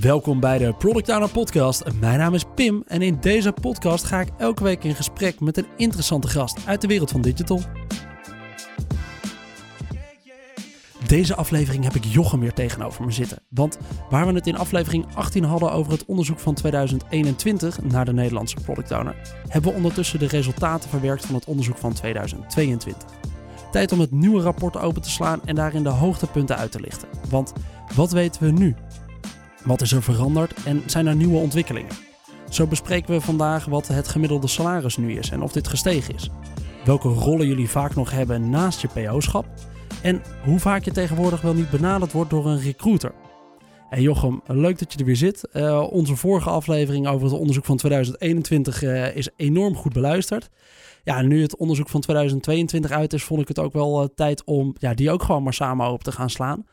Welkom bij de Product Owner Podcast. Mijn naam is Pim en in deze podcast ga ik elke week in gesprek met een interessante gast uit de wereld van digital. Deze aflevering heb ik Jochem weer tegenover me zitten. Want waar we het in aflevering 18 hadden over het onderzoek van 2021 naar de Nederlandse Product Owner, hebben we ondertussen de resultaten verwerkt van het onderzoek van 2022. Tijd om het nieuwe rapport open te slaan en daarin de hoogtepunten uit te lichten. Want wat weten we nu? Wat is er veranderd en zijn er nieuwe ontwikkelingen? Zo bespreken we vandaag wat het gemiddelde salaris nu is en of dit gestegen is. Welke rollen jullie vaak nog hebben naast je PO-schap. En hoe vaak je tegenwoordig wel niet benaderd wordt door een recruiter. Hey Jochem, leuk dat je er weer zit. Uh, onze vorige aflevering over het onderzoek van 2021 uh, is enorm goed beluisterd. Ja, nu het onderzoek van 2022 uit is, vond ik het ook wel uh, tijd om ja, die ook gewoon maar samen open te gaan slaan.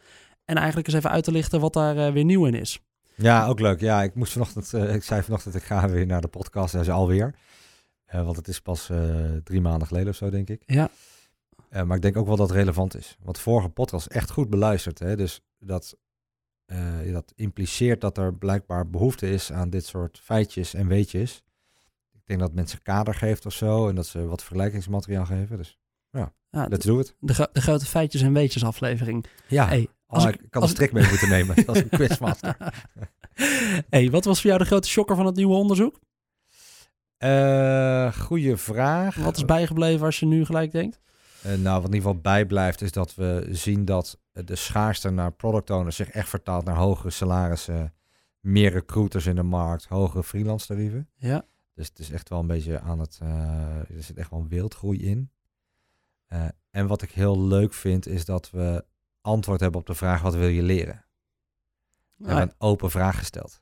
En eigenlijk eens even uit te lichten wat daar weer nieuw in is. Ja, ook leuk. Ja, ik moest vanochtend, ik zei vanochtend, ik ga weer naar de podcast. Dat is alweer. want het is pas drie maanden geleden of zo, denk ik. Ja. maar ik denk ook wel dat het relevant is. Want vorige podcast echt goed beluisterd. Hè? Dus dat uh, dat impliceert dat er blijkbaar behoefte is aan dit soort feitjes en weetjes. Ik denk dat mensen kader geeft of zo en dat ze wat vergelijkingsmateriaal geven. Dus ja, ja let's do it. De, de grote feitjes en weetjes aflevering. Ja, hey, als oh, ik, kan als... een strik mee moeten nemen als een quizmaster. hey, wat was voor jou de grote shocker van het nieuwe onderzoek? Uh, goeie vraag. Wat is bijgebleven als je nu gelijk denkt? Uh, nou, wat in ieder geval bijblijft is dat we zien dat de schaarste naar product owners zich echt vertaalt naar hogere salarissen, meer recruiters in de markt, hogere freelance tarieven. Ja. Dus het is echt wel een beetje aan het, uh, er zit echt wel een wildgroei in. En wat ik heel leuk vind is dat we antwoord hebben op de vraag wat wil je leren? We hebben een open vraag gesteld.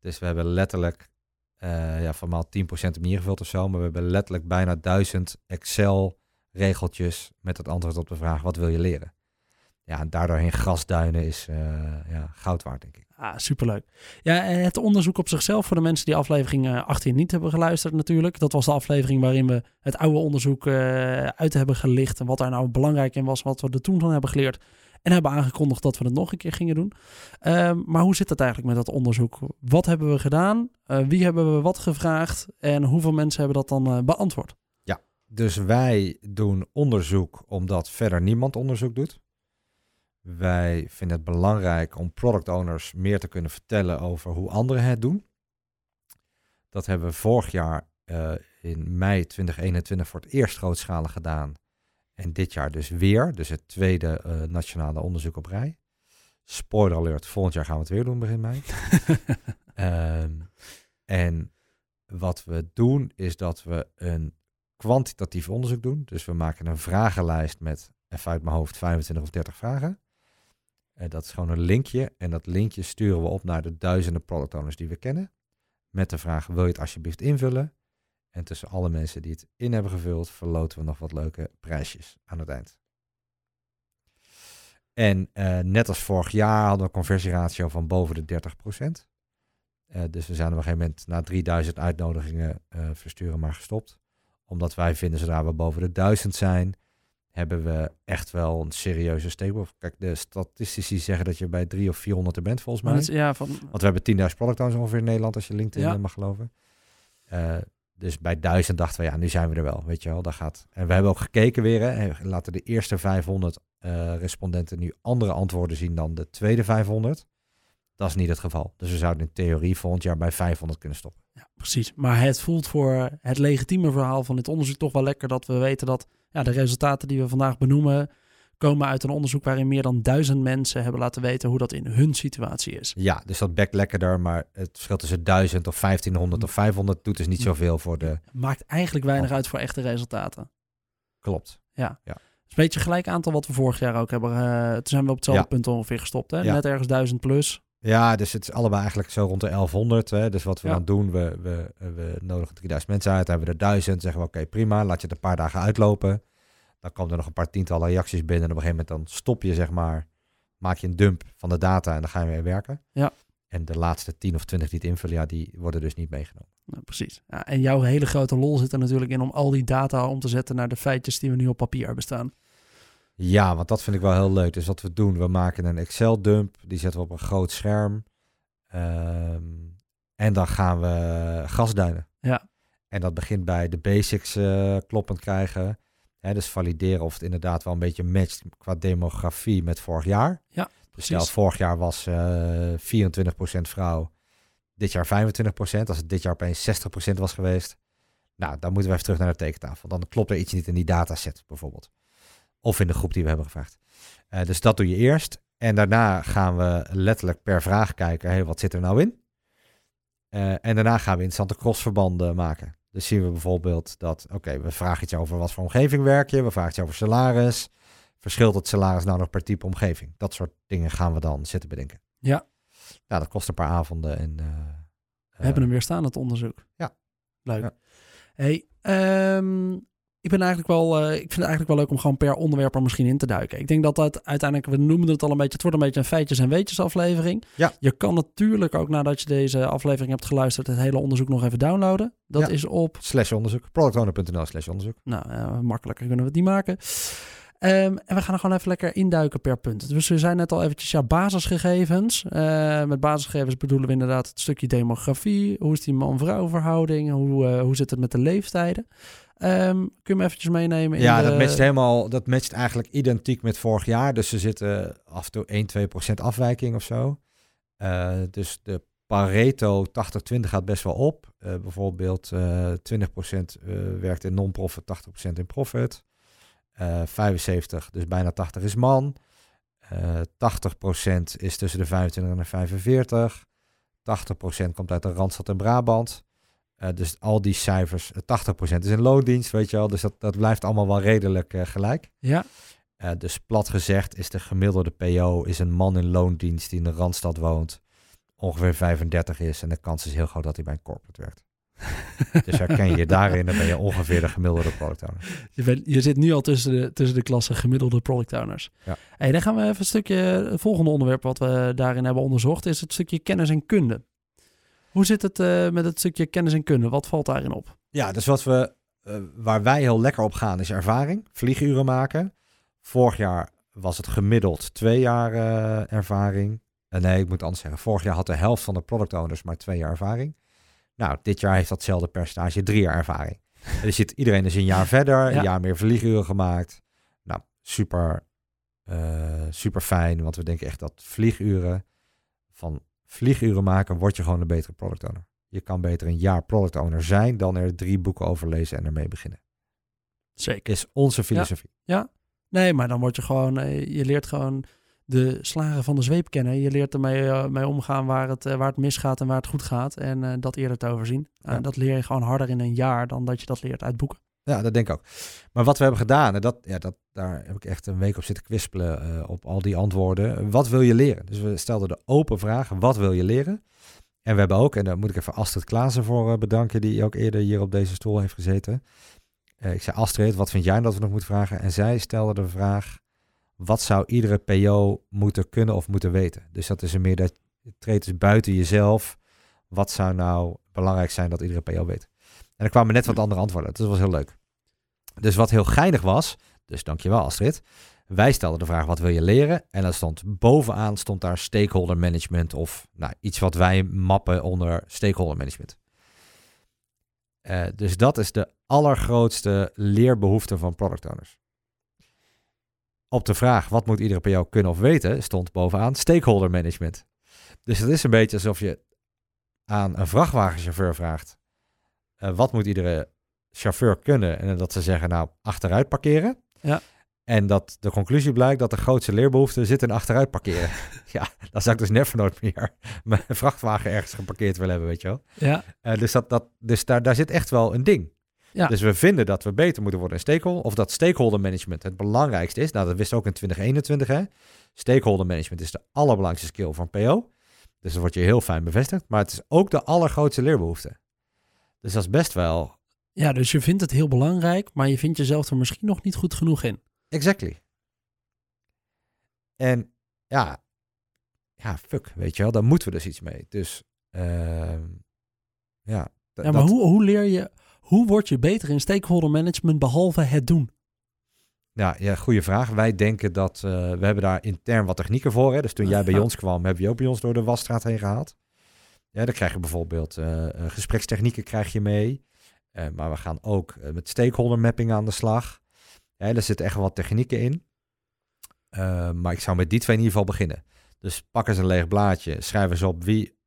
Dus we hebben letterlijk, uh, ja, van maal 10% opnieuw ingevuld of zo, maar we hebben letterlijk bijna duizend Excel regeltjes met het antwoord op de vraag wat wil je leren? Ja, en daardoor heen grasduinen is uh, ja, goud waard, denk ik. Ah, superleuk. Ja, het onderzoek op zichzelf voor de mensen die aflevering 18 niet hebben geluisterd natuurlijk. Dat was de aflevering waarin we het oude onderzoek uh, uit hebben gelicht. En wat daar nou belangrijk in was, wat we er toen van hebben geleerd. En hebben aangekondigd dat we het nog een keer gingen doen. Uh, maar hoe zit het eigenlijk met dat onderzoek? Wat hebben we gedaan? Wie hebben we wat gevraagd? En hoeveel mensen hebben dat dan beantwoord? Ja, dus wij doen onderzoek omdat verder niemand onderzoek doet. Wij vinden het belangrijk om product owners meer te kunnen vertellen over hoe anderen het doen. Dat hebben we vorig jaar uh, in mei 2021 voor het eerst grootschalig gedaan. En dit jaar dus weer, dus het tweede uh, nationale onderzoek op rij. Spoiler alert, volgend jaar gaan we het weer doen begin mei. um, en wat we doen is dat we een kwantitatief onderzoek doen. Dus we maken een vragenlijst met, even uit mijn hoofd, 25 of 30 vragen. En dat is gewoon een linkje. En dat linkje sturen we op naar de duizenden product owners die we kennen. Met de vraag, wil je het alsjeblieft invullen? En tussen alle mensen die het in hebben gevuld, verloten we nog wat leuke prijsjes aan het eind. En uh, net als vorig jaar hadden we een conversieratio van boven de 30%. Uh, dus we zijn op een gegeven moment na 3000 uitnodigingen versturen maar gestopt. Omdat wij vinden, zodra we boven de 1000 zijn, hebben we echt wel een serieuze stable. Kijk, de statistici zeggen dat je bij drie of 400 er bent, volgens mij. ja, van... Want we hebben 10.000 product owners ongeveer in Nederland, als je LinkedIn ja. mag geloven. Uh, dus bij 1000 dachten we, ja, nu zijn we er wel, weet je wel. Dat gaat. En we hebben ook gekeken weer, hè, laten de eerste 500 uh, respondenten nu andere antwoorden zien dan de tweede 500. Dat is niet het geval. Dus we zouden in theorie volgend jaar bij 500 kunnen stoppen. Ja, precies. Maar het voelt voor het legitieme verhaal van dit onderzoek toch wel lekker dat we weten dat ja, de resultaten die we vandaag benoemen komen uit een onderzoek waarin meer dan duizend mensen hebben laten weten hoe dat in hun situatie is. Ja, dus dat bekt lekkerder, maar het verschil tussen 1000 of 1500 of 500 doet dus niet zoveel voor de... Maakt eigenlijk weinig uit voor echte resultaten. Klopt. Ja. ja. Is een beetje gelijk aantal wat we vorig jaar ook hebben. Uh, toen zijn we op hetzelfde punt ongeveer gestopt. Hè? Net ergens 1000 plus. Ja, dus het is allebei eigenlijk zo rond de 1100. Hè? Dus wat we dan doen, we, we, we nodigen 3000 mensen uit, hebben we er 1000. Zeggen we oké, prima, laat je het een paar dagen uitlopen. Dan komen er nog een paar tientallen reacties binnen. En op een gegeven moment dan stop je, zeg maar, maak je een dump van de data en dan ga je weer werken. Ja. En de laatste 10 of 20 die het invullen, ja, die worden dus niet meegenomen. Nou, precies. Ja, en jouw hele grote lol zit er natuurlijk in om al die data om te zetten naar de feitjes die we nu op papier hebben staan. Ja, want dat vind ik wel heel leuk. Dus wat we doen, we maken een Excel-dump. Die zetten we op een groot scherm. Ehm, en dan gaan we gasduinen. Ja. En dat begint bij de basics eh, kloppend krijgen. Hè, dus valideren of het inderdaad wel een beetje matcht qua demografie met vorig jaar. Ja, Dus stel, precies. vorig jaar was eh 24% vrouw, dit jaar 25%. Als het dit jaar opeens 60% was geweest, nou, dan moeten we even terug naar de tekentafel. Dan klopt er iets niet in die dataset bijvoorbeeld. Of in de groep die we hebben gevraagd. Eh, dus dat doe je eerst. En daarna gaan we letterlijk per vraag kijken, hey, wat zit er nou in? Eh, en daarna gaan we interessante crossverbanden maken. Dus zien we bijvoorbeeld dat, oké, we vragen iets over wat voor omgeving werk je, we vragen iets over salaris. Verschilt het salaris nou nog per type omgeving? Dat soort dingen gaan we dan zitten bedenken. Ja. Nou, dat kost een paar avonden. En, eh, We hebben hem weer staan, het onderzoek. Ja. Leuk. Ja. Hey, ehm, ik, ben eigenlijk wel, eh, ik vind het eigenlijk wel leuk om gewoon per onderwerp er misschien in te duiken. Ik denk dat dat uiteindelijk, we noemen het al een beetje, het wordt een beetje een feitjes en weetjes aflevering. Ja. Je kan natuurlijk ook nadat je deze aflevering hebt geluisterd, het hele onderzoek nog even downloaden. Dat Ja. is op slash onderzoek. Productowner.nl slash onderzoek. Nou, eh, makkelijker kunnen we het niet maken. Ehm, en we gaan er gewoon even lekker induiken per punt. Dus we zijn net al eventjes ja, basisgegevens. Eh, met basisgegevens bedoelen we inderdaad het stukje demografie. Hoe is die man-vrouw verhouding? Hoe, hoe zit het met de leeftijden? Ehm, kun je me eventjes meenemen? In Ja, de... dat matcht helemaal. Dat matcht eigenlijk identiek met vorig jaar. Dus ze zitten af en toe 1, 2 procent afwijking of zo. Eh, dus de Pareto 80-20 gaat best wel op. Eh, bijvoorbeeld eh 20 procent eh, werkt in non-profit, 80 procent in profit. Eh 75, dus bijna 80 is man. Eh 80 procent is tussen de 25 en de 45. 80 procent komt uit de Randstad en Brabant. Eh, dus al die cijfers, eh, 80% is in loondienst, weet je wel. Dus dat, dat blijft allemaal wel redelijk eh, gelijk. Ja, Eh, dus plat gezegd is de gemiddelde PO is een man in loondienst die in de Randstad woont, ongeveer 35 is. En de kans is heel groot dat hij bij een corporate werkt. dus herken je je daarin, dan ben je ongeveer de gemiddelde product owner. je, bent, je zit nu al tussen de, tussen de klasse gemiddelde product owners. Ja. Hey, dan gaan we even een stukje, het volgende onderwerp wat we daarin hebben onderzocht, is het stukje kennis en kunde. Hoe zit het eh, met het stukje kennis en kunde? Wat valt daarin op? Ja, dus wat we, eh, waar wij heel lekker op gaan is ervaring, vlieguren maken. Vorig jaar was het gemiddeld twee jaar eh, ervaring. Nee, ik moet anders zeggen. Vorig jaar had de helft van de product owners maar twee jaar ervaring. Nou, dit jaar heeft datzelfde percentage drie jaar ervaring. Je ziet, iedereen is een jaar verder, Ja. een jaar meer vlieguren gemaakt. Nou, super, super fijn, want we denken echt dat vlieguren, van vlieguren maken, word je gewoon een betere product owner. Je kan beter een jaar product owner zijn dan er drie boeken over lezen en ermee beginnen. Zeker. Is onze filosofie. Nee, maar dan word je gewoon, eh, je leert gewoon de slagen van de zweep kennen. Je leert ermee eh, mee omgaan waar het, eh, waar het misgaat en waar het goed gaat. En dat eerder te overzien. Ja. Dat leer je gewoon harder in een jaar dan dat je dat leert uit boeken. Ja, dat denk ik ook. Maar wat we hebben gedaan, en dat, ja, dat, daar heb ik echt een week op zitten kwispelen eh, op al die antwoorden. Wat wil je leren? Dus we stelden de open vraag, wat wil je leren? En we hebben ook, en daar moet ik even Astrid Klaassen voor eh, bedanken, die ook eerder hier op deze stoel heeft gezeten. Eh, ik zei, Astrid, wat vind jij dat we nog moeten vragen? En zij stelde de vraag, wat zou iedere PO moeten kunnen of moeten weten? Dus dat is een meer, dat treedt dus buiten jezelf. Wat zou nou belangrijk zijn dat iedere PO weet? En er kwamen net wat andere antwoorden dus dat was heel leuk. Dus wat heel geinig was, dus dankjewel Astrid. Wij stelden de vraag, wat wil je leren? En dan stond bovenaan stond daar stakeholder management of nou, iets wat wij mappen onder stakeholder management. Eh, dus dat is de allergrootste leerbehoefte van product owners. Op de vraag, wat moet iedere PO kunnen of weten, stond bovenaan stakeholder management. Dus het is een beetje alsof je aan een vrachtwagenchauffeur vraagt, eh, wat moet iedere chauffeur kunnen? En dat ze zeggen, nou, achteruit parkeren. Ja. En dat de conclusie blijkt dat de grootste leerbehoefte zit in achteruit parkeren. ja, dan zou ik dus never nooit meer mijn vrachtwagen ergens geparkeerd willen hebben, weet je wel. Ja, Eh, dus dat, dat, dus daar, daar zit echt wel een ding. Ja. Dus we vinden dat we beter moeten worden in stakeholder, of dat stakeholder management het belangrijkste is. Nou, dat wist ook in 2021, hè. Stakeholder management is de allerbelangrijkste skill van PO. Dus dat wordt je heel fijn bevestigd. Maar het is ook de allergrootste leerbehoefte. Dus dat is best wel ja, dus je vindt het heel belangrijk, maar je vindt jezelf er misschien nog niet goed genoeg in. Exactly. En ja, ja, fuck, weet je wel, daar moeten we dus iets mee. Dus ehm, ja. Ja, maar dat- hoe, hoe leer je, hoe word je beter in stakeholder management behalve het doen? Ja, ja, goede vraag. Wij denken dat, eh, we hebben daar intern wat technieken voor. Hè? Dus toen jij bij Ja. ons kwam, hebben je ook bij ons door de wasstraat heen gehaald. Ja, dan krijg je bijvoorbeeld eh, eh, gesprekstechnieken krijg je mee. Eh, maar we gaan ook met stakeholder mapping aan de slag. Ja, er zitten echt wat technieken in. Maar ik zou met die twee in ieder geval beginnen. Dus pak eens een leeg blaadje. Schrijf eens op wie,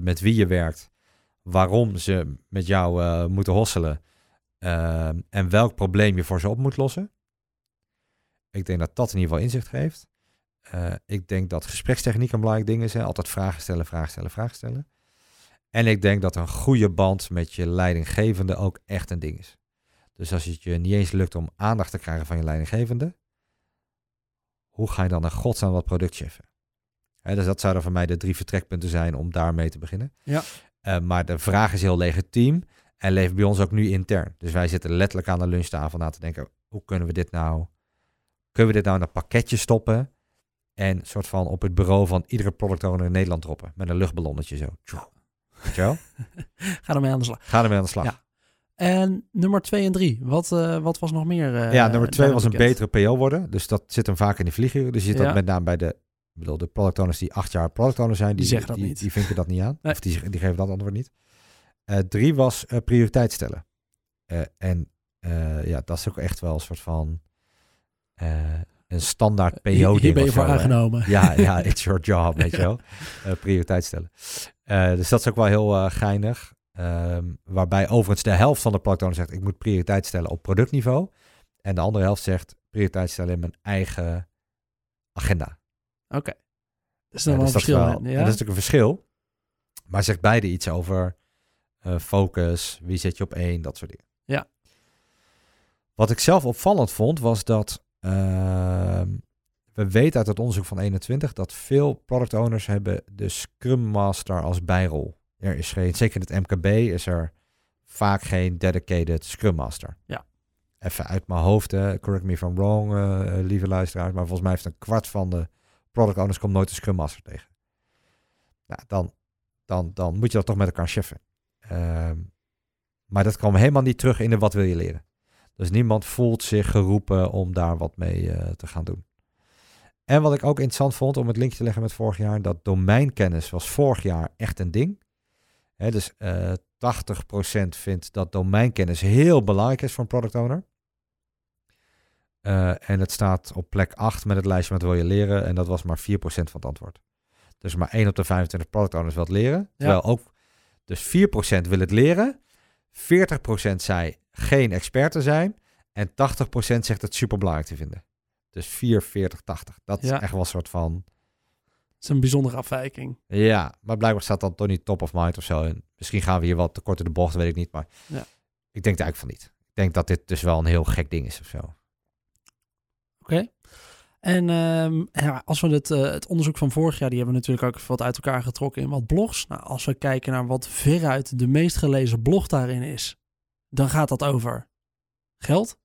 met wie je werkt. Waarom ze met jou moeten hosselen. en welk probleem je voor ze op moet lossen. Ik denk dat dat in ieder geval inzicht geeft. Ik denk dat gesprekstechniek een belangrijk ding is. Altijd vragen stellen, vragen stellen, vragen stellen. En ik denk dat een goede band met je leidinggevende ook echt een ding is. Dus als het je niet eens lukt om aandacht te krijgen van je leidinggevende, hoe ga je dan naar godsnaam dat product cheffen? Dus dat zouden voor mij de drie vertrekpunten zijn om daarmee te beginnen. Ja. Eh, maar de vraag is heel legitiem en leeft bij ons ook nu intern. Dus wij zitten letterlijk aan de lunchtafel na te denken, hoe kunnen we dit nou, kunnen we dit nou in een pakketje stoppen en soort van op het bureau van iedere product owner in Nederland droppen met een luchtballonnetje zo. Weet je wel? Ga ermee aan de slag. Ga ermee aan de slag. Ja. En nummer 2 en 3, wat, eh, wat was nog meer? eh, ja, nummer twee was een betere PO worden. Dus dat zit hem vaak in de vlieger. Dus je ziet Ja. dat met name bij de, bedoel, de product owners die acht jaar product zijn, die, Die zeggen dat die, niet. die vinken dat niet aan. Nee. Of die, die geven dat antwoord niet. Eh, drie was prioriteit stellen. En ja, dat is ook echt wel een soort van een standaard PO. Hier, hier ding ben je voor aangenomen. Ja, ja, it's your job, weet je wel. Eh, prioriteit stellen. Eh, dus dat is ook wel heel eh, geinig. Ehm, waarbij overigens de helft van de product owner zegt... ik moet prioriteit stellen op productniveau. En de andere helft zegt... prioriteit stellen in mijn eigen agenda. Oké. Dat is dan Ja, wel een dus dat is verschil. wel- en Dat ja? is natuurlijk een verschil. Maar zegt beide iets over focus, wie zet je op één, dat soort dingen. Ja. Wat ik zelf opvallend vond, was dat we weten uit het onderzoek van 21 dat veel product owners hebben de Scrum Master als bijrol. Er is geen, zeker in het MKB is er vaak geen dedicated Scrum Master. Ja. Even uit mijn hoofd, hè, correct me if I'm wrong, eh, lieve luisteraars, maar volgens mij heeft een kwart van de product owners komt nooit een Scrum Master tegen. Nou, dan, dan, dan moet je dat toch met elkaar cheffen. Ehm, maar dat kwam helemaal niet terug in de wat wil je leren. Dus niemand voelt zich geroepen om daar wat mee eh, te gaan doen. En wat ik ook interessant vond om het linkje te leggen met vorig jaar, dat domeinkennis was vorig jaar echt een ding. Dus eh 80% vindt dat domeinkennis heel belangrijk is voor een product owner. Eh, en het staat op plek 8 met het lijstje wat wil je leren. En dat was maar 4% van het antwoord. Dus maar 1 op de 25 product owners wil het leren. Terwijl ook, dus 4% wil het leren. 40% zei geen expert te zijn. En 80% zegt het super belangrijk te vinden. Dus 4, 40, 80. Dat Ja. is echt wel een soort van... Het is een bijzondere afwijking. Ja, maar blijkbaar staat dat toch niet top of mind of zo. En misschien gaan we hier wat te kort in de bocht, weet ik niet. Maar Ja. ik denk het eigenlijk van niet. Ik denk dat dit dus wel een heel gek ding is of zo. Oké. En ehm, ja, als we het, eh, het onderzoek van vorig jaar, die hebben we natuurlijk ook wat uit elkaar getrokken in wat blogs. Nou, als we kijken naar wat veruit de meest gelezen blog daarin is, dan gaat dat over geld.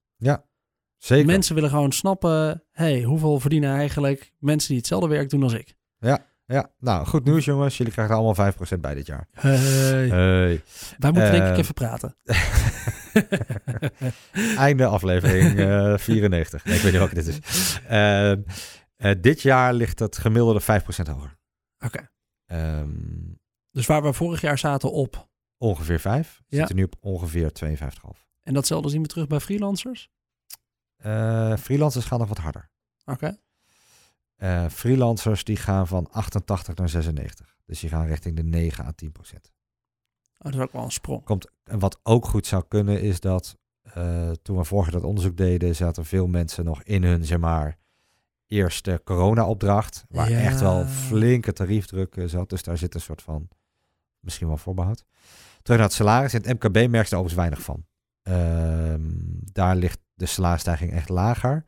Zeker. Mensen willen gewoon snappen, hey, hoeveel verdienen eigenlijk mensen die hetzelfde werk doen als ik? Ja, nou, goed nieuws jongens. Jullie krijgen allemaal 5% bij dit jaar. Hey. Hey. Wij moeten denk ik Eh, even praten. Einde aflevering eh 94. Nee, ik weet niet welke dit is. Ehm, eh, dit jaar ligt het gemiddelde 5% hoger. Oké. Ehm, Dus waar we vorig jaar zaten op, ongeveer 5. Ja. Zitten nu op ongeveer 52,5. en datzelfde zien we terug bij freelancers. Eh freelancers gaan nog wat harder. Oké. Eh, freelancers die gaan van 88 naar 96. Dus die gaan richting de 9 à 10 procent. Oh, dat is ook wel een sprong. Komt, en wat ook goed zou kunnen is dat eh, toen we vorig jaar dat onderzoek deden, zaten veel mensen nog in hun, zeg maar, eerste corona-opdracht. Waar Ja. echt wel flinke tariefdruk zat. Dus daar zit een soort van, misschien wel voorbehoud. Terug naar het salaris. In het MKB merk je er overigens weinig van. Ehm, daar ligt de salarisstijging echt lager.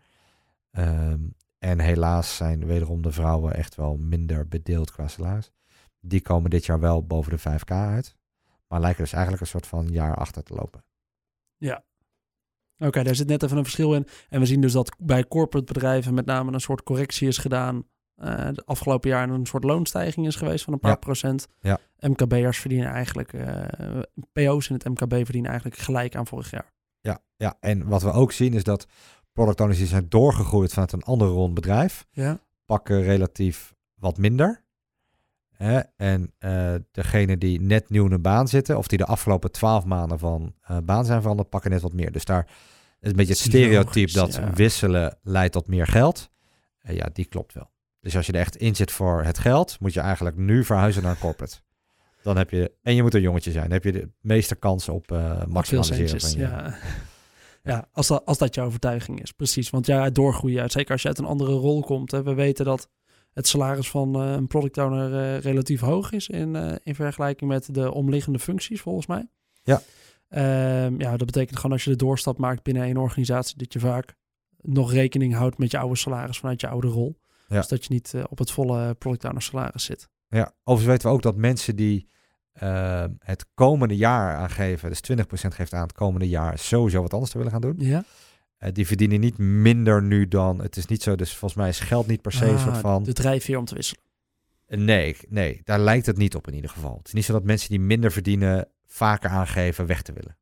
Ehm, en helaas zijn wederom de vrouwen echt wel minder bedeeld qua salaris. Die komen dit jaar wel boven de 5k uit. Maar lijken dus eigenlijk een soort van jaar achter te lopen. Oké, daar zit net even een verschil in. En we zien dus dat bij corporate bedrijven met name een soort correctie is gedaan. Eh de afgelopen jaar een soort loonstijging is geweest van een paar Ja. procent. Ja. MKB'ers verdienen eigenlijk, eh, PO's in het MKB verdienen eigenlijk gelijk aan vorig jaar. Ja, ja, en wat we ook zien is dat product owners die zijn doorgegroeid vanuit een ander rond bedrijf, Ja. pakken relatief wat minder. Hè? En eh, degene die net nieuw in een baan zitten, of die de afgelopen twaalf maanden van baan zijn veranderd, pakken net wat meer. Dus daar is een beetje het stereotype Logisch, dat wisselen leidt tot meer geld. Ja, die klopt wel. Dus als je er echt in zit voor het geld, moet je eigenlijk nu verhuizen naar een corporate. Dan heb je, en je moet een jongetje zijn, dan heb je de meeste kans op veel maximaliseren centjes, van je. ja. Ja, als dat, als dat jouw overtuiging is, precies. Want ja, doorgroeien, zeker als je uit een andere rol komt. Hè, we weten dat het salaris van eh, een product owner eh, relatief hoog is in, in vergelijking met de omliggende functies, volgens mij. Ja. Ehm, ja, dat betekent gewoon als je de doorstap maakt binnen een organisatie, dat je vaak nog rekening houdt met je oude salaris vanuit je oude rol. Ja. Dus dat je niet eh, op het volle product owner salaris zit. Ja, overigens weten we ook dat mensen die eh, het komende jaar aangeven, dus 20% geeft aan het komende jaar sowieso wat anders te willen gaan doen. Ja, Eh, die verdienen niet minder nu dan, het is niet zo, dus volgens mij is geld niet per se een soort Ah, van... de drijfveer om te wisselen. Nee, nee, daar lijkt het niet op in ieder geval. Het is niet zo dat mensen die minder verdienen vaker aangeven weg te willen.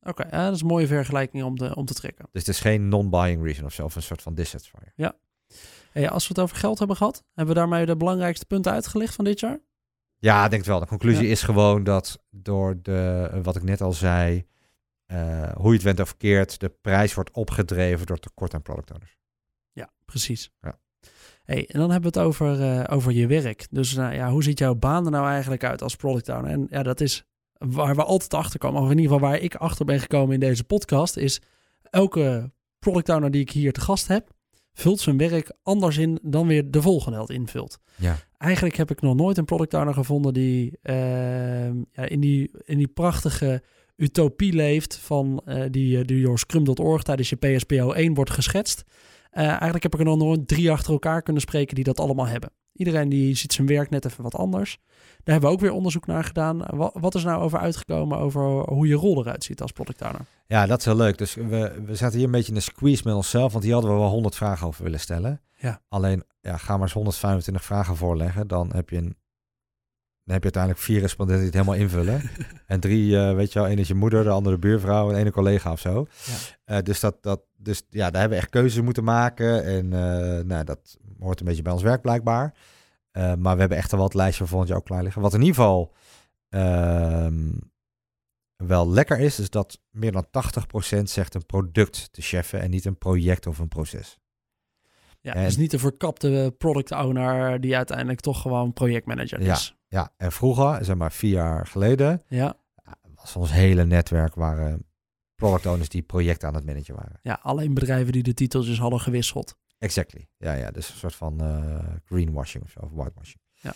Oké, ja, dat is een mooie vergelijking om, de, om te trekken. Dus het is geen non-buying reason of zo, of een soort van dissatisfier. Hey, als we het over geld hebben gehad, hebben we daarmee de belangrijkste punten uitgelicht van dit jaar? Ja, ik denk het wel. De conclusie Ja. is gewoon dat door de, wat ik net al zei, eh, hoe je het went of keert, de prijs wordt opgedreven door tekort aan product owners. Ja, precies. Ja. Hey, en dan hebben we het over, eh, over je werk. Dus nou, ja, hoe ziet jouw baan er nou eigenlijk uit als product owner? En ja, dat is waar we altijd achter komen, of in ieder geval waar ik achter ben gekomen in deze podcast, is elke product owner die ik hier te gast heb, vult zijn werk anders in dan weer de volgende het invult. Ja. Eigenlijk heb ik nog nooit een product owner gevonden die, ehm, ja, in, die in die prachtige utopie leeft van eh, die, eh, die door Scrum.org tijdens je PSPO 1 wordt geschetst. Eh, eigenlijk heb ik er nog nooit drie achter elkaar kunnen spreken die dat allemaal hebben. Iedereen die ziet zijn werk net even wat anders. Daar hebben we ook weer onderzoek naar gedaan. Wat, wat is nou over uitgekomen over hoe je rol eruit ziet als product owner? Ja, dat is heel leuk. Dus we, we zaten hier een beetje in de squeeze met onszelf, want hier hadden we wel 100 vragen over willen stellen. Ja. Alleen, ja, ga maar eens 125 vragen voorleggen, dan heb je een dan heb je uiteindelijk vier respondenten die het helemaal invullen. en drie, eh, weet je wel, één is je moeder, de andere de buurvrouw en één collega of zo. Ja. Eh, dus, dat, dat, dus ja, daar hebben we echt keuzes moeten maken. En eh, nou, dat hoort een beetje bij ons werk blijkbaar. Maar we hebben echt al wat lijstje voor volgend jaar ook klaar liggen. Wat in ieder geval ehm, wel lekker is, is dat meer dan 80% zegt een product te cheffen en niet een project of een proces. Ja, En- dus niet de verkapte product owner die uiteindelijk toch gewoon projectmanager is. Ja, en vroeger, zeg maar vier jaar geleden, Ja. was ons hele netwerk waren product owners die projecten aan het managen waren. ja, alleen bedrijven die de titeltjes hadden gewisseld. Exactly. Ja, ja, dus een soort van eh, greenwashing of zo, of whitewashing. Ja.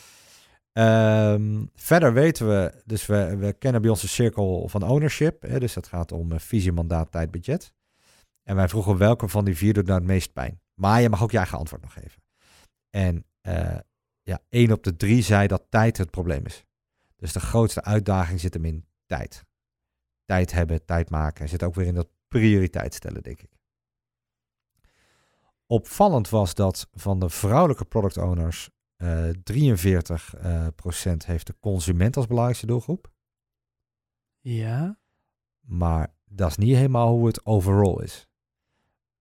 Ehm, verder weten we, dus we, we kennen bij ons de cirkel van ownership. Hè, dus dat gaat om eh, visie, mandaat, tijd, budget. En wij vroegen welke van die vier doet nou het meest pijn. Maar je mag ook je eigen antwoord nog geven. En eh, ja, één op de drie zei dat tijd het probleem is. Dus de grootste uitdaging zit hem in tijd. Tijd hebben, tijd maken. Zit ook weer in dat prioriteit stellen, denk ik. Opvallend was dat van de vrouwelijke product owners eh 43 eh, procent heeft de consument als belangrijkste doelgroep. Ja. Maar dat is niet helemaal hoe het overall is.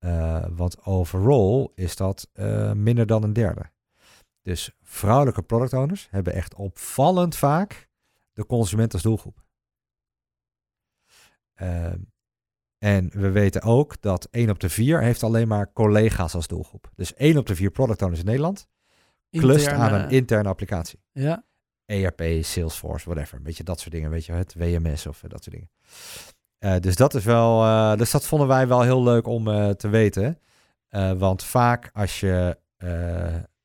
Eh, want overall is dat eh, minder dan een derde. Dus vrouwelijke product owners hebben echt opvallend vaak de consument als doelgroep. Ehm, en we weten ook dat 1 op de 4 heeft alleen maar collega's als doelgroep. Dus 1 op de 4 product owners in Nederland klust Interne- aan een interne applicatie. Ja. ERP, Salesforce, whatever. Een beetje dat soort dingen, weet je, het WMS of eh, dat soort dingen. Eh, dus dat is wel, eh, dus dat vonden wij wel heel leuk om eh, te weten. Want vaak als je,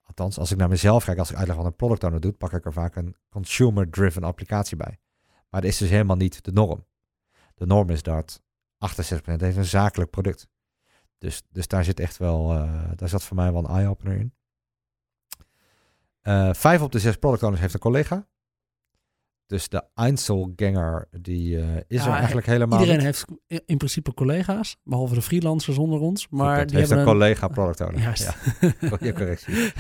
althans als ik naar mezelf kijk, als ik uitleg wat een product owner doet, pak ik er vaak een consumer-driven applicatie bij. Maar dat is dus helemaal niet de norm. De norm is dat 68% heeft een zakelijk product. Dus, dus daar zit echt wel, daar zat voor mij wel een eye-opener in. Vijf op de zes product owners heeft een collega. Dus de Einzelganger, die eh, is Ja, er eigenlijk helemaal Iedereen niet. heeft in principe collega's, behalve de freelancers onder ons. Maar die heeft een collega product owner. Juist. Ja, goede correctie.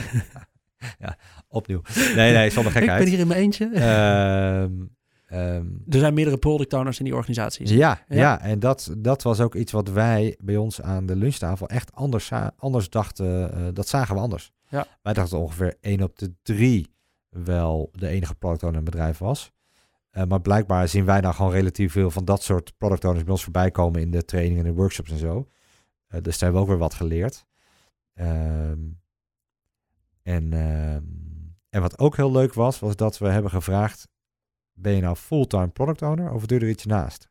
ja, opnieuw. Nee, nee, zonder ik ben gekheid. hier in mijn eentje. Ehm, ehm, er zijn meerdere product owners in die organisaties. ja, ja. Ja. en dat, dat was ook iets wat wij bij ons aan de lunchtafel echt anders, anders dachten. eh, dat zagen we anders. Ja. Wij dachten ongeveer 1 op de 3 wel de enige product owner in het bedrijf was. Eh, maar blijkbaar zien wij nou gewoon relatief veel van dat soort product owners bij ons voorbij komen in de trainingen en de workshops en zo. Eh, dus daar hebben we ook weer wat geleerd. Ehm, en, ehm, en wat ook heel leuk was, was dat we hebben gevraagd: ben je nou fulltime product owner of doe je er iets naast?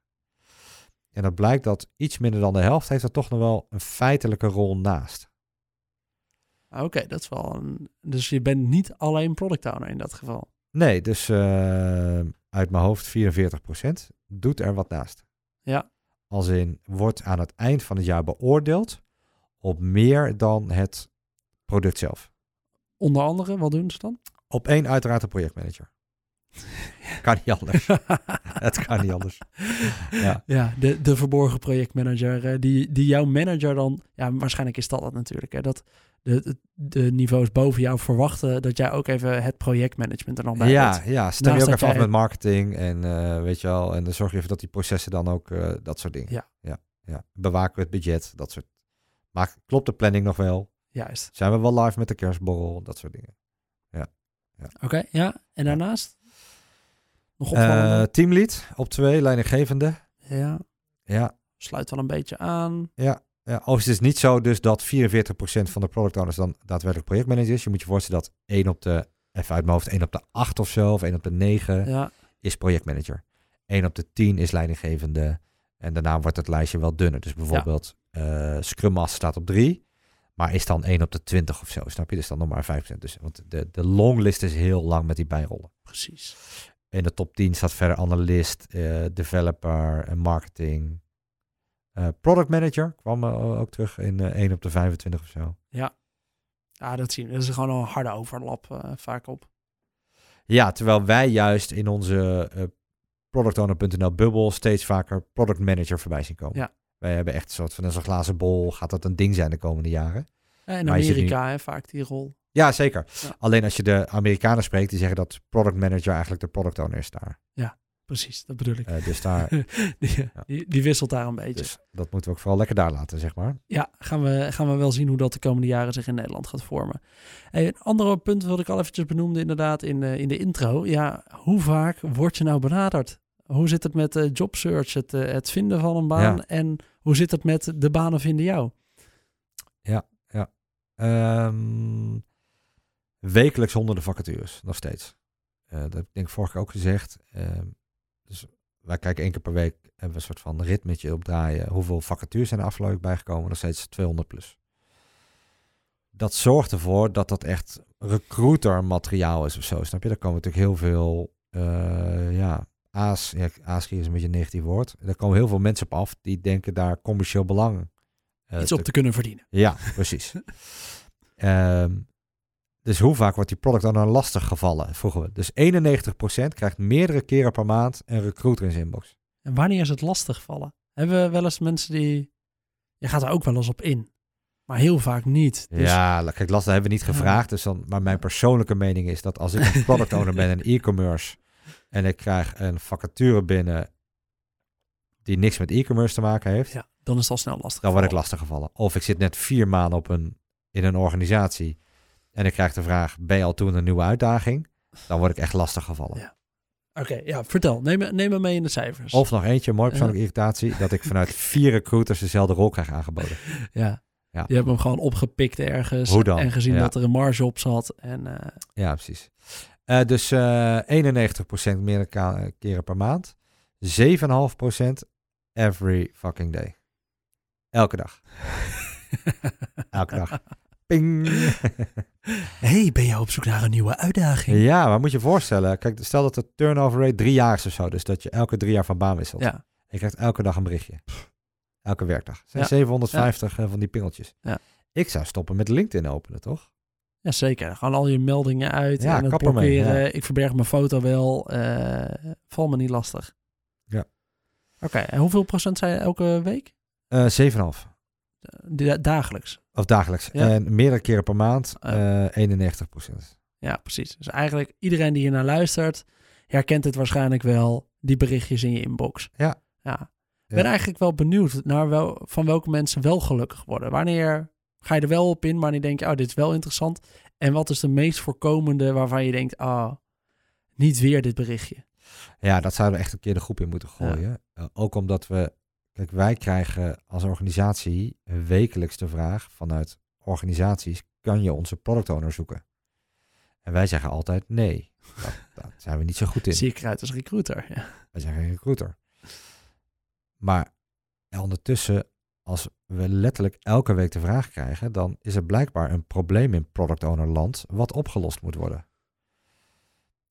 En dat blijkt dat iets minder dan de helft heeft er toch nog wel een feitelijke rol naast. Ah, Oké, dat is wel een... Dus je bent niet alleen product owner in dat geval. Nee, dus eh, uit mijn hoofd 44% doet er wat naast. Ja. Als in wordt aan het eind van het jaar beoordeeld op meer dan het product zelf. Onder andere, wat doen ze dan? Op één uiteraard de projectmanager. kan niet anders. Het kan niet anders. Ja. Ja, de, de verborgen projectmanager, eh, die, die jouw manager dan... Ja, waarschijnlijk is dat het natuurlijk. Hè, dat de, niveaus boven jou verwachten dat jij ook even het projectmanagement er dan bij Ja, hebt. ja, stem je Naast ook dat even af met marketing en eh, weet je wel, en dan zorg je even dat die processen dan ook eh, dat soort dingen. Ja. ja, ja. Bewaken we het budget, dat soort. Maar klopt de planning nog wel? Juist. Zijn we wel live met de kerstborrel, dat soort dingen. Oké, ja. En daarnaast? Nog Eh opvallende? teamlead op twee, leidinggevende. ja, Ja, sluit wel een beetje aan. ja. Ja, overigens is het niet zo dus dat 44% van de product owners dan daadwerkelijk projectmanager is. Je moet je voorstellen dat 1 op de, even uit mijn hoofd, 1 op de 8 of zo, of 1 op de 9 Ja, is projectmanager. 1 op de 10 is leidinggevende. En daarna wordt het lijstje wel dunner. Dus bijvoorbeeld eh Scrum Master staat op 3. Maar is dan 1 op de 20 of zo, snap je? Dus dan nog maar 5%. Dus, want de, de longlist is heel lang met die bijrollen. precies. In de top 10 staat verder analist, eh, developer en marketing. Eh, product manager kwam eh, ook terug in eh 1 op de 25 of zo. Ja, dat zien we. Dat is gewoon een harde overlap eh, vaak op. Ja, terwijl wij juist in onze eh productowner.nl bubbel steeds vaker product manager voorbij zien komen. Ja. Wij hebben echt een soort van een glazen bol. Gaat dat een ding zijn de komende jaren? Eh, In Amerika hè, vaak die rol. Ja, zeker. Ja. Alleen als je de Amerikanen spreekt, die zeggen dat product manager eigenlijk de product owner is daar. Precies, dat bedoel ik. Eh, dus, daar, die, die, die wisselt daar een beetje. dus dat moeten we ook vooral lekker daar laten, zeg maar. Ja, gaan we, gaan we wel zien hoe dat de komende jaren zich in Nederland gaat vormen. Hey, een andere punt wat ik al eventjes benoemde inderdaad in de, in de intro. Ja, hoe vaak word je nou benaderd? Hoe zit het met de jobsearch, het, eh, het vinden van een baan? Ja. En hoe zit het met de banen vinden jou? Ehm, wekelijks honderden vacatures, nog steeds. Eh, dat heb ik denk ik vorige keer ook gezegd. Ehm, dus wij kijken één keer per week, hebben we een soort van ritmetje opdraaien. Hoeveel vacatures zijn er afgelopen week bijgekomen? Nog steeds 200 plus. Dat zorgt ervoor dat dat echt recruiter materiaal is of zo. Snap je? Daar komen natuurlijk heel veel, eh, ja, aas, ja, is een beetje een negatief woord. Er komen heel veel mensen op af die denken daar commercieel belang eh, Iets op te kunnen verdienen. ja, precies. Ehm, dus hoe vaak wordt die product owner lastig gevallen, vroegen we. Dus 91% krijgt meerdere keren per maand een recruiter in zijn inbox. En wanneer is het lastig vallen? Hebben we wel eens mensen die... Je gaat er ook wel eens op in. Maar heel vaak niet. Dus Ja, kijk, lastig hebben we niet gevraagd. Dus dan, maar mijn persoonlijke mening is dat als ik een product owner ben in e-commerce en ik krijg een vacature binnen die niks met e-commerce te maken heeft, ja, dan is het al snel lastig. dan word ik gevallen. lastig gevallen. Of ik zit net vier maanden op een, in een organisatie en ik krijg de vraag, ben je al toe in een nieuwe uitdaging? Dan word ik echt lastig gevallen. Ja. Oké, ja, vertel. Neem, me- neem me mee in de cijfers. Of nog eentje, mooi persoonlijke irritatie, dat ik vanuit vier recruiters dezelfde rol krijg aangeboden. Ja. Ja. Je hebt hem gewoon opgepikt ergens. Hoe dan? En gezien Ja. dat er een marge op zat. En eh, Ja, precies. Eh, dus eh 91% meer keren per maand. 7,5% every fucking day. Elke dag. Elke dag. Ping. hey, ben je op zoek naar een nieuwe uitdaging? ja, maar moet je je voorstellen. Kijk, stel dat de turnover rate drie jaar is of zo. Dus dat je elke drie jaar van baan wisselt. Ja, Je krijgt elke dag een berichtje. Elke werkdag. Zijn Ja. 750 eh, van die pingeltjes. Ja. Ik zou stoppen met LinkedIn openen, toch? ja, zeker. Gewoon al je meldingen uit Ja, en het blokkeren. ja. Ik verberg mijn foto wel. eh val me niet lastig. Ja. Oké, en hoeveel procent zijn elke week? Eh 7,5. Da- dagelijks. Of dagelijks. Ja. En meerdere keren per maand. Ah. eh 91%. Ja, precies. Dus eigenlijk iedereen die hier naar luistert, herkent het waarschijnlijk wel. Die berichtjes in je inbox. Ja. ja. Ik ben Ja. eigenlijk wel benieuwd naar wel, van welke mensen wel gelukkig worden. Wanneer ga je er wel op in? Wanneer denk je, oh, dit is wel interessant. En wat is de meest voorkomende waarvan je denkt, ah, niet weer dit berichtje? Ja, dat zouden we echt een keer de groep in moeten gooien. Uh, ook omdat we, kijk, wij krijgen als organisatie wekelijks de vraag vanuit organisaties, kan je onze product owner zoeken? En wij zeggen altijd nee. Dat, daar zijn we niet zo goed in. Zie ik eruit als recruiter. Ja. Wij zijn geen recruiter. Maar ondertussen, als we letterlijk elke week de vraag krijgen, dan is er blijkbaar een probleem in product owner land wat opgelost moet worden.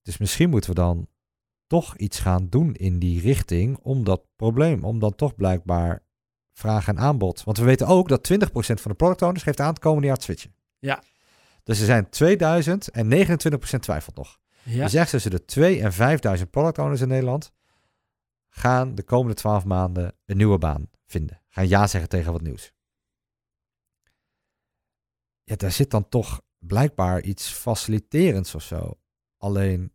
Dus misschien moeten we dan toch iets gaan doen in die richting om dat probleem, om dan toch blijkbaar vraag en aanbod. Want we weten ook dat 20% van de product owners geeft aan het komende jaar te switchen. Ja. Dus er zijn 2000 en 29% twijfelt nog. Ja. Je zegt tussen de 2 en 5000 product owners in Nederland gaan de komende 12 maanden een nieuwe baan vinden. Gaan ja zeggen tegen wat nieuws. Ja, daar zit dan toch blijkbaar iets faciliterends of zo. Alleen,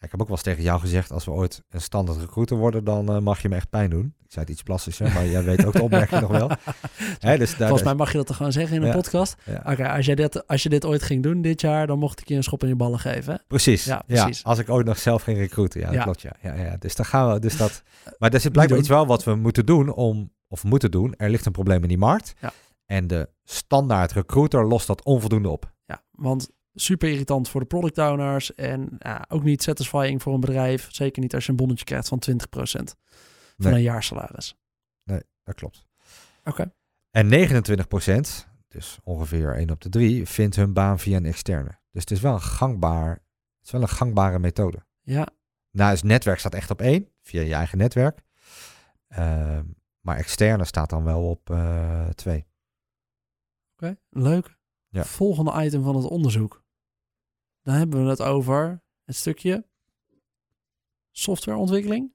ik heb ook wel eens tegen jou gezegd, als we ooit een standaard recruiter worden, dan uh, mag je me echt pijn doen. Ik zei het iets plastischer, maar jij weet ook de opmerking nog wel. Hè, dus daar, Volgens mij mag je dat toch gewoon zeggen in een ja, podcast? Ja. Oké, als, jij dit, als je dit ooit ging doen dit jaar, dan mocht ik je een schop in je ballen geven. hè? Precies. Ja, Ja, precies. als ik ooit nog zelf ging recruiten. Ja, dat klopt. Ja. Ja, ja. Dus daar gaan we. Dus dat. Maar er zit blijkbaar iets wel wat we moeten doen om, of moeten doen. Er ligt een probleem in die markt. Ja. En de standaard recruiter lost dat onvoldoende op. Ja, want super irritant voor de product owners en ja, ook niet satisfying voor een bedrijf. Zeker niet als je een bonnetje krijgt van 20% van Nee. een jaarsalaris. Dat klopt. Oké. En 29% dus ongeveer 1 op de 3, vindt hun baan via een externe. Dus het is wel een gangbaar, het is wel een gangbare methode. Ja, Nou, het netwerk staat echt op 1, via je eigen netwerk. Ehm, maar externe staat dan wel op 2. oké. Leuk. Ja. Volgende item van het onderzoek. Dan hebben we het over het stukje softwareontwikkeling.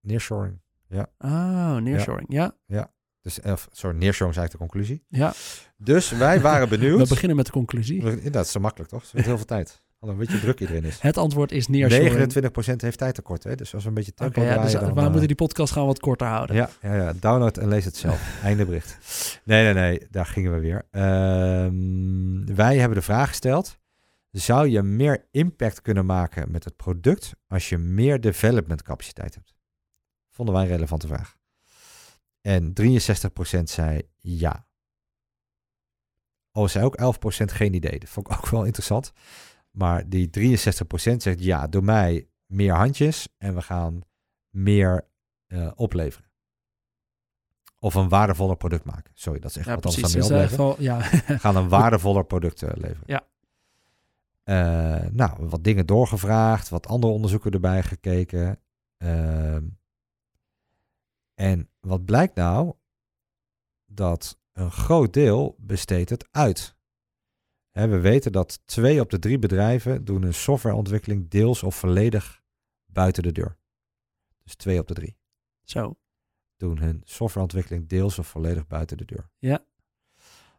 Nearshoring. Oh, nearshoring. Ja, Dus, eh, sorry, nearshoring is eigenlijk de conclusie. ja. Dus wij waren benieuwd. We beginnen met de conclusie. Dat is zo makkelijk, toch? Heeft heel veel tijd. Al een beetje druk iedereen is. Het antwoord is nearshoring. 29% heeft tijd tekort, hè? Dus als we een beetje tempo ja, dus draaien, dan, we eh, moeten die podcast gaan wat korter houden. Ja, ja, ja, download en lees het zelf. Einde bericht. Nee, nee, nee, daar gingen we weer. Ehm, wij hebben de vraag gesteld: zou je meer impact kunnen maken met het product als je meer development capaciteit hebt? Vonden wij een relevante vraag. En 63% zei ja. Oh, zei ook 11% geen idee. Dat vond ik ook wel interessant. Maar die 63% zegt ja, doe mij meer handjes en we gaan meer eh, opleveren. Of een waardevoller product maken. Sorry, dat is echt Ja, wat anders precies. dan Dus, eh, opleveren. geval- ja. Gaan een waardevoller product eh, leveren. Ja. Eh, nou, wat dingen doorgevraagd, wat andere onderzoeken erbij gekeken. Ehm, en wat blijkt nou? Dat een groot deel besteedt het uit. Hè, we weten dat twee op de drie bedrijven doen hun softwareontwikkeling deels of volledig buiten de deur. Dus twee op de drie Zo. Doen hun softwareontwikkeling deels of volledig buiten de deur. Ja.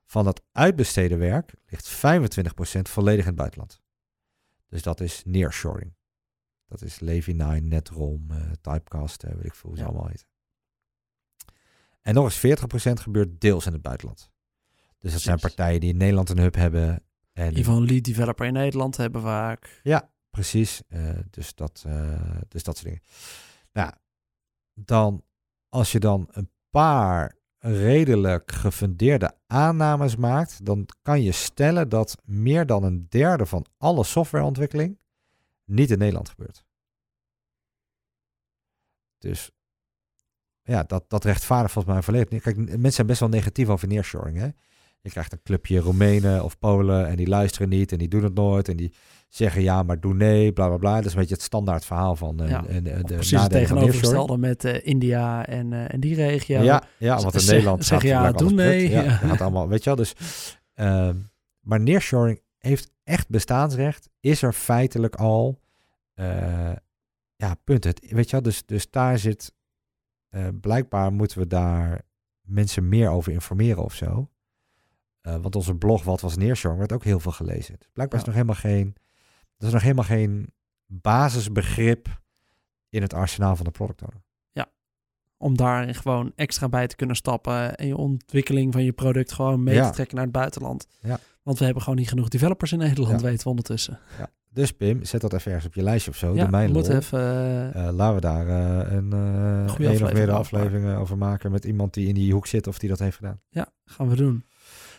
Van dat uitbesteden werk ligt 25% volledig in het buitenland. Dus dat is nearshoring. Dat is Levi9, Netrom, eh, Typecast, eh, weet ik veel hoe ze Ja. allemaal heten. En nog eens 40% gebeurt deels in het buitenland. Dus dat zijn partijen die in Nederland een hub hebben. En In ieder geval een lead developer in Nederland hebben vaak. Ja, precies. Eh, dus, dat, dus dat soort dingen. Nou, dan als je dan een paar redelijk gefundeerde aannames maakt, dan kan je stellen dat meer dan een derde van alle softwareontwikkeling niet in Nederland gebeurt. Dus ja, dat, dat rechtvaardigt volgens mij volledig. Kijk, mensen zijn best wel negatief over nearshoring. Hè? Je krijgt een clubje Roemenen of Polen en die luisteren niet en die doen het nooit en die zeggen ja, maar doe nee, bla bla bla. Dat is een beetje het standaard verhaal van eh, Ja, en, en de Precies het tegenovergestelde met eh, India en, eh, en die regio. Ja, ja, want in Zeg- Nederland zeg gaat ja, doe nee. Ja, Ja. dat gaat allemaal, weet je wel. Dus, ehm, maar nearshoring heeft echt bestaansrecht. Is er feitelijk al. eh, ja, punt. Het, weet je wel, dus, dus daar zit. eh, blijkbaar moeten we daar mensen meer over informeren of zo. Eh, want onze blog Wat was nearshoring werd ook heel veel gelezen. Dus blijkbaar is Ja. nog helemaal geen. Er is nog helemaal geen basisbegrip in het arsenaal van de product owner. Om daarin gewoon extra bij te kunnen stappen en je ontwikkeling van je product gewoon mee Ja. te trekken naar het buitenland. Ja. Want we hebben gewoon niet genoeg developers in Nederland, Ja. weten we ondertussen. Ja. Dus Pim, zet dat even ergens op je lijstje of zo. ja, de lol. even... eh, Eh, laten we daar eh, een, goede één of aflevering meerdere afleveringen over maken met iemand die in die hoek zit of die dat heeft gedaan. Ja, gaan we doen.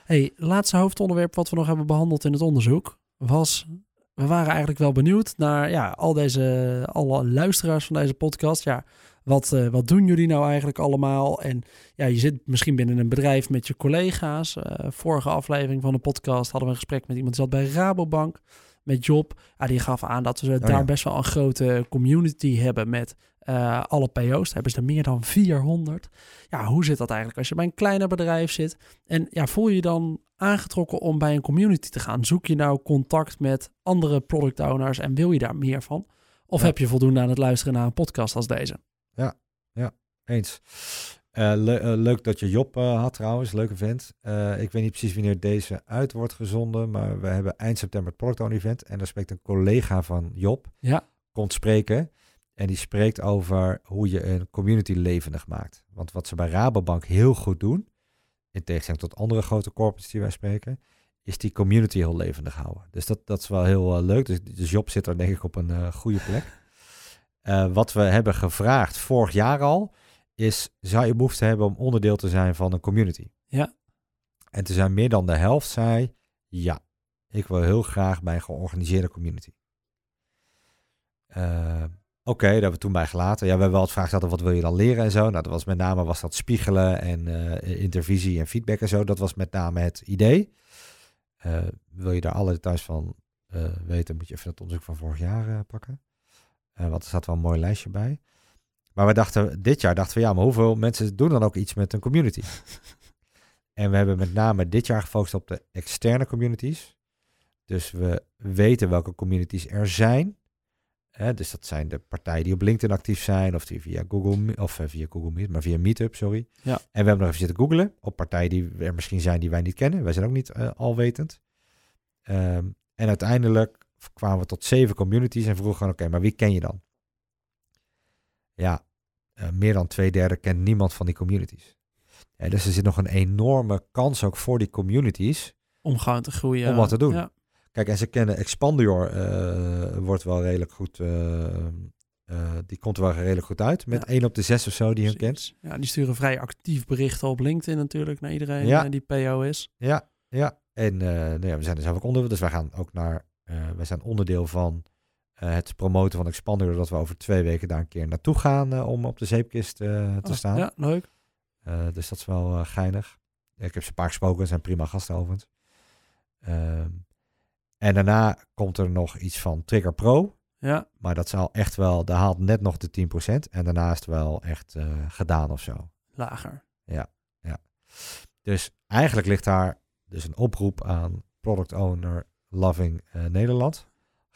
Hey, laatste hoofdonderwerp wat we nog hebben behandeld in het onderzoek was... We waren eigenlijk wel benieuwd naar ja, al deze, alle luisteraars van deze podcast. Ja, wat, eh, wat doen jullie nou eigenlijk allemaal? En ja, je zit misschien binnen een bedrijf met je collega's. Eh, vorige aflevering van de podcast hadden we een gesprek met iemand die zat bij Rabobank. Met Job. Ja, die gaf aan dat we daar ja. best wel een grote community hebben met eh, alle PO's. Daar hebben ze er meer dan 400. Ja, hoe zit dat eigenlijk als je bij een kleiner bedrijf zit? En ja, voel je je dan aangetrokken om bij een community te gaan? Zoek je nou contact met andere product owners en wil je daar meer van? Of Ja. heb je voldoende aan het luisteren naar een podcast als deze? Eens. Eh, le- eh, leuk dat je Job had trouwens, leuke vent. Ik weet niet precies wanneer deze uit wordt gezonden, maar we hebben eind september het Product Owner Event. En daar spreekt een collega van Job, Ja. komt spreken. En die spreekt over hoe je een community levendig maakt. Want wat ze bij Rabobank heel goed doen, in tegenstelling tot andere grote corporates die wij spreken, is die community heel levendig houden. Dus dat, dat is wel heel eh, leuk. Dus, dus Job zit er denk ik op een eh, goede plek. Eh, wat we hebben gevraagd vorig jaar al, is zou je behoefte hebben om onderdeel te zijn van een community? Ja. En te zijn meer dan de helft zei, ja, ik wil heel graag bij een georganiseerde community. Oké, daar hebben we toen bij gelaten. Ja, we hebben wel het vraag gesteld, wat wil je dan leren en zo. Nou, dat was met name was dat spiegelen en eh, intervisie en feedback en zo. Dat was met name het idee. Eh, wil je daar alle details van eh, weten, moet je even het onderzoek van vorig jaar pakken. Want er staat wel een mooi lijstje bij. Maar we dachten, dit jaar dachten we, ja, maar hoeveel mensen doen dan ook iets met een community? en we hebben met name dit jaar gefocust op de externe communities. Dus we weten welke communities er zijn. Hè, dus dat zijn de partijen die op LinkedIn actief zijn, of die via Google, of eh, via Google Meet, maar via Meetup, sorry. Ja. En we hebben nog even zitten googlen op partijen die er misschien zijn die wij niet kennen. Wij zijn ook niet eh, alwetend. Ehm, en uiteindelijk kwamen we tot zeven communities en vroegen gewoon, oké, maar wie ken je dan? Ja, eh, meer dan twee derde kent niemand van die communities. Ja, dus er zit nog een enorme kans ook voor die communities Om gewoon te groeien. Om wat te doen. Ja, Kijk, en ze kennen Expandior, eh, wordt wel redelijk goed, eh, eh, die komt er wel redelijk goed uit. Met Ja. één op de zes of zo die hem kent. Ja, die sturen vrij actief berichten op LinkedIn natuurlijk naar iedereen Ja. die PO is. Ja, ja. En nou ja, we zijn er zelf ook onderdeel, dus wij gaan ook naar, wij zijn onderdeel van het promoten van Expandior, dat we over twee weken daar een keer naartoe gaan om op de zeepkist te Oh, staan. Ja, leuk. Dus dat is wel geinig. Ik heb ze een paar gesproken, zijn prima gasten overigens. En daarna komt er nog iets van Trigger Pro. Ja, Maar dat zal echt wel, daar haalt net nog de 10%. En daarnaast wel echt eh, gedaan of zo. lager. Dus eigenlijk ligt daar dus een oproep aan Product Owner Loving eh, Nederland.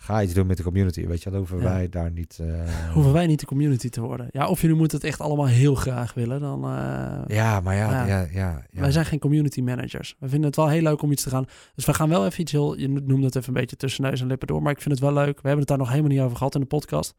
Ga iets doen met de community. Weet je, dan hoeven Ja. wij daar niet... eh, Hoeven wij niet de community te worden. Ja, of jullie moeten het echt allemaal heel graag willen, dan... eh, Ja, maar ja, Ja. ja, ja, ja. Wij zijn geen community managers. We vinden het wel heel leuk om iets te gaan. Dus we gaan wel even iets heel. Je noemde het even een beetje tussen neus en lippen door. Maar ik vind het wel leuk. We hebben het daar nog helemaal niet over gehad in de podcast.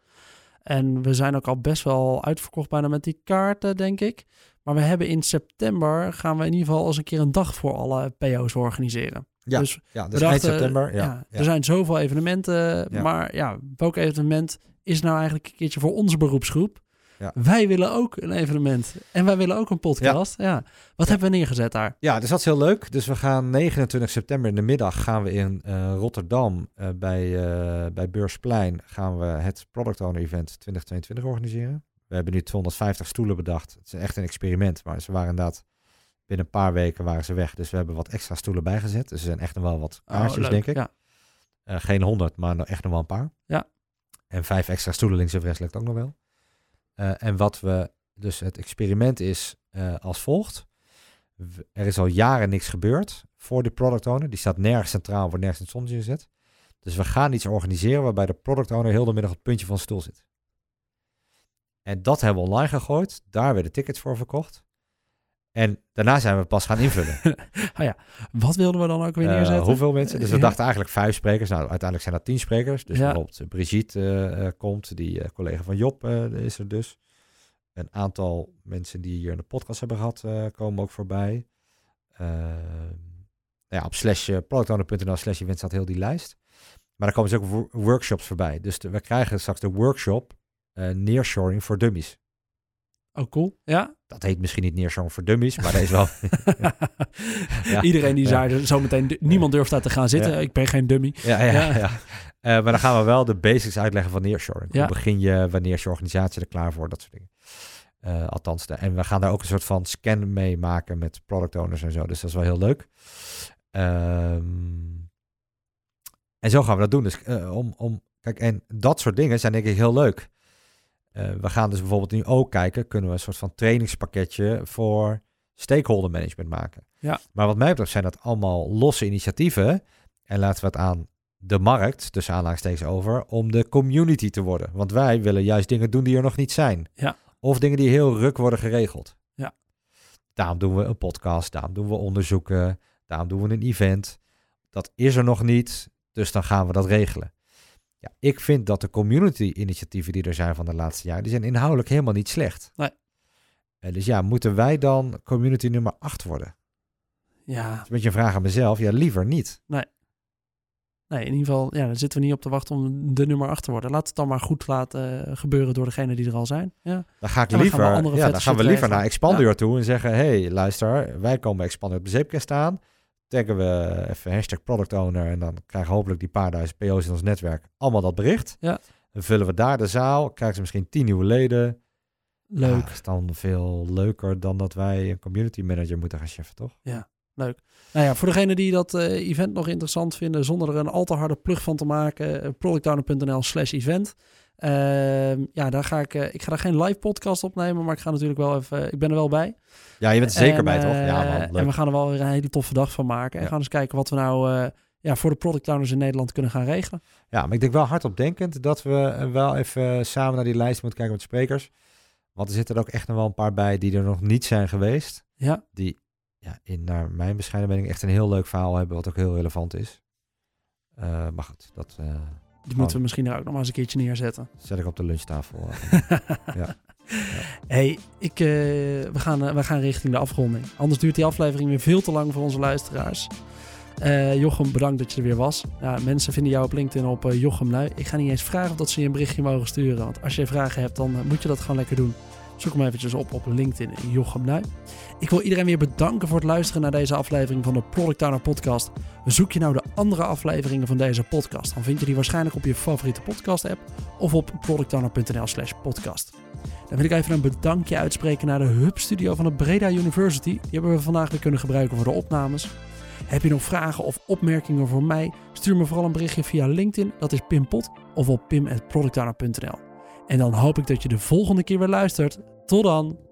En we zijn ook al best wel uitverkocht bijna met die kaarten, denk ik. Maar we hebben in september gaan we in ieder geval eens een keer een dag voor alle PO's organiseren. Ja, dus ja, dus eind dachten, september. Ja, ja, ja. Er zijn zoveel evenementen. Ja. Maar ja, welk evenement is nou eigenlijk een keertje voor onze beroepsgroep? Ja. Wij willen ook een evenement. En wij willen ook een podcast. Ja. Wat hebben we neergezet daar? Ja, dus dat is heel leuk. Dus we gaan 29 september in de middag gaan we in eh, Rotterdam eh, bij, eh, bij Beursplein gaan we het Product Owner Event 2022 organiseren. We hebben nu 250 stoelen bedacht. Het is echt een experiment, maar ze waren inderdaad binnen een paar weken waren ze weg. Dus we hebben wat extra stoelen bijgezet. Dus er zijn echt nog wel wat Oh, leuk. denk ik. Ja. Eh, geen 100, maar echt nog wel een paar. Ja. En vijf extra stoelen links en rechts lukt ook nog wel. Eh, en wat we, dus het experiment is eh, als volgt. Er is al jaren niks gebeurd voor de product owner. Die staat nergens centraal, wordt nergens in het zonnetje gezet. Dus we gaan iets organiseren waarbij de product owner heel de middag op het puntje van de stoel zit. En dat hebben we online gegooid. Daar werden tickets voor verkocht. En daarna zijn we pas gaan invullen. oh ja, wat wilden we dan ook weer Eh, neerzetten? hoeveel mensen? Dus we Ja. dachten eigenlijk vijf sprekers. Nou, uiteindelijk zijn dat tien sprekers. Dus Ja. bijvoorbeeld eh, Brigitte eh, komt, die collega van Job is er dus. Een aantal mensen die hier in de podcast hebben gehad, eh, komen ook voorbij. Ja, op slash productowner.nl slash event staat heel die lijst. Maar daar komen dus ook wo- workshops voorbij. Dus de- we krijgen straks de workshop nearshoring voor dummies. Oh, cool. Ja. Dat heet misschien niet nearshoring voor dummies, maar dat is wel... Ja. Iedereen die Ja. zei er zometeen, niemand durft daar te gaan zitten. Ja. Ik ben geen dummy. Ja, ja, Ja. Eh, maar dan gaan we wel de basics uitleggen van nearshoring. Ja. Hoe begin je, wanneer is je organisatie er klaar voor, dat soort dingen. Eh, althans, de, en we gaan daar ook een soort van scan mee maken met product owners en zo. Dus dat is wel heel leuk. Ehm, en zo gaan we dat doen. Dus eh, om, om, kijk, en dat soort dingen zijn denk ik heel leuk. Eh, we gaan dus bijvoorbeeld nu ook kijken, kunnen we een soort van trainingspakketje voor stakeholder management maken. Ja. Maar wat mij betreft zijn dat allemaal losse initiatieven. En laten we het aan de markt, tussen aanhalingstekens over, om de community te worden. Want wij willen juist dingen doen die er nog niet zijn. Ja. Of dingen die heel ruk worden geregeld. Ja. Daarom doen we een podcast, daarom doen we onderzoeken, daarom doen we een event. Dat is er nog niet, dus dan gaan we dat regelen. Ja, ik vind dat de community-initiatieven die er zijn van de laatste jaren, die zijn inhoudelijk helemaal niet slecht. Nee. Eh, dus ja, moeten wij dan community nummer 8 worden? Ja, Dat is een beetje een vraag aan mezelf. Ja, liever niet. nee, in ieder geval, ja, daar zitten we niet op te wachten om de nummer 8 te worden. Laat het dan maar goed laten eh, gebeuren door degenen die er al zijn. Ja, Dan ga ik dan gaan we liever, ja, dan gaan we liever naar Expandior toe en zeggen: hey, luister, wij komen bij Expandior op de zeepkast staan. Taggen we even hashtag product owner en dan krijgen hopelijk die paar duizend PO's in ons netwerk allemaal dat bericht. Ja. Dan vullen we daar de zaal, krijgen ze misschien tien nieuwe leden. leuk. Ja, is dan veel leuker dan dat wij een community manager moeten gaan cheffen, toch? Leuk. Nou ja, voor degenen die dat eh, event nog interessant vinden, zonder er een al te harde plug van te maken, eh, productowner.nl slash event. Ehm, ja, daar ga ik, eh, ik ga daar geen live podcast opnemen, maar ik ga natuurlijk wel even, ik ben er wel bij. Ja, je bent er zeker En, bij, toch? eh, Ja, man, En we gaan er wel weer een hele toffe dag van maken. En Ja. gaan eens kijken wat we nou eh, ja, voor de product owners in Nederland kunnen gaan regelen. Ja, maar ik denk wel hardop denkend dat we eh, wel even samen naar die lijst moeten kijken met sprekers. Want er zitten er ook echt nog wel een paar bij die er nog niet zijn geweest. Ja, die ja, in naar mijn bescheiden mening echt een heel leuk verhaal hebben, wat ook heel relevant is. Eh, maar goed, dat eh, die moeten we misschien er ook nog maar eens een keertje neerzetten. zet ik op de lunchtafel. Ja. Hey, ik, eh, we, gaan, eh, we gaan richting de afronding. Anders duurt die aflevering weer veel te lang voor onze luisteraars. Eh, Jochem, bedankt dat je er weer was. Ja, mensen vinden jou op LinkedIn op Jochem Lui. Ik ga niet eens vragen of dat ze je een berichtje mogen sturen. Want als je vragen hebt, dan moet je dat gewoon lekker doen. Zoek hem eventjes op op LinkedIn, Jochem Lui. Ik wil iedereen weer bedanken voor het luisteren naar deze aflevering van de Product Owner Podcast. Zoek je nou de andere afleveringen van deze podcast? Dan vind je die waarschijnlijk op je favoriete podcast app of op productowner.nl slash podcast. Dan wil ik even een bedankje uitspreken naar de Hub Studio van de Breda University. Die hebben we vandaag weer kunnen gebruiken voor de opnames. Heb je nog vragen of opmerkingen voor mij? Stuur me vooral een berichtje via LinkedIn, dat is Pim Pot, of op pim.productowner.nl. En dan hoop ik dat je de volgende keer weer luistert. Tot dan!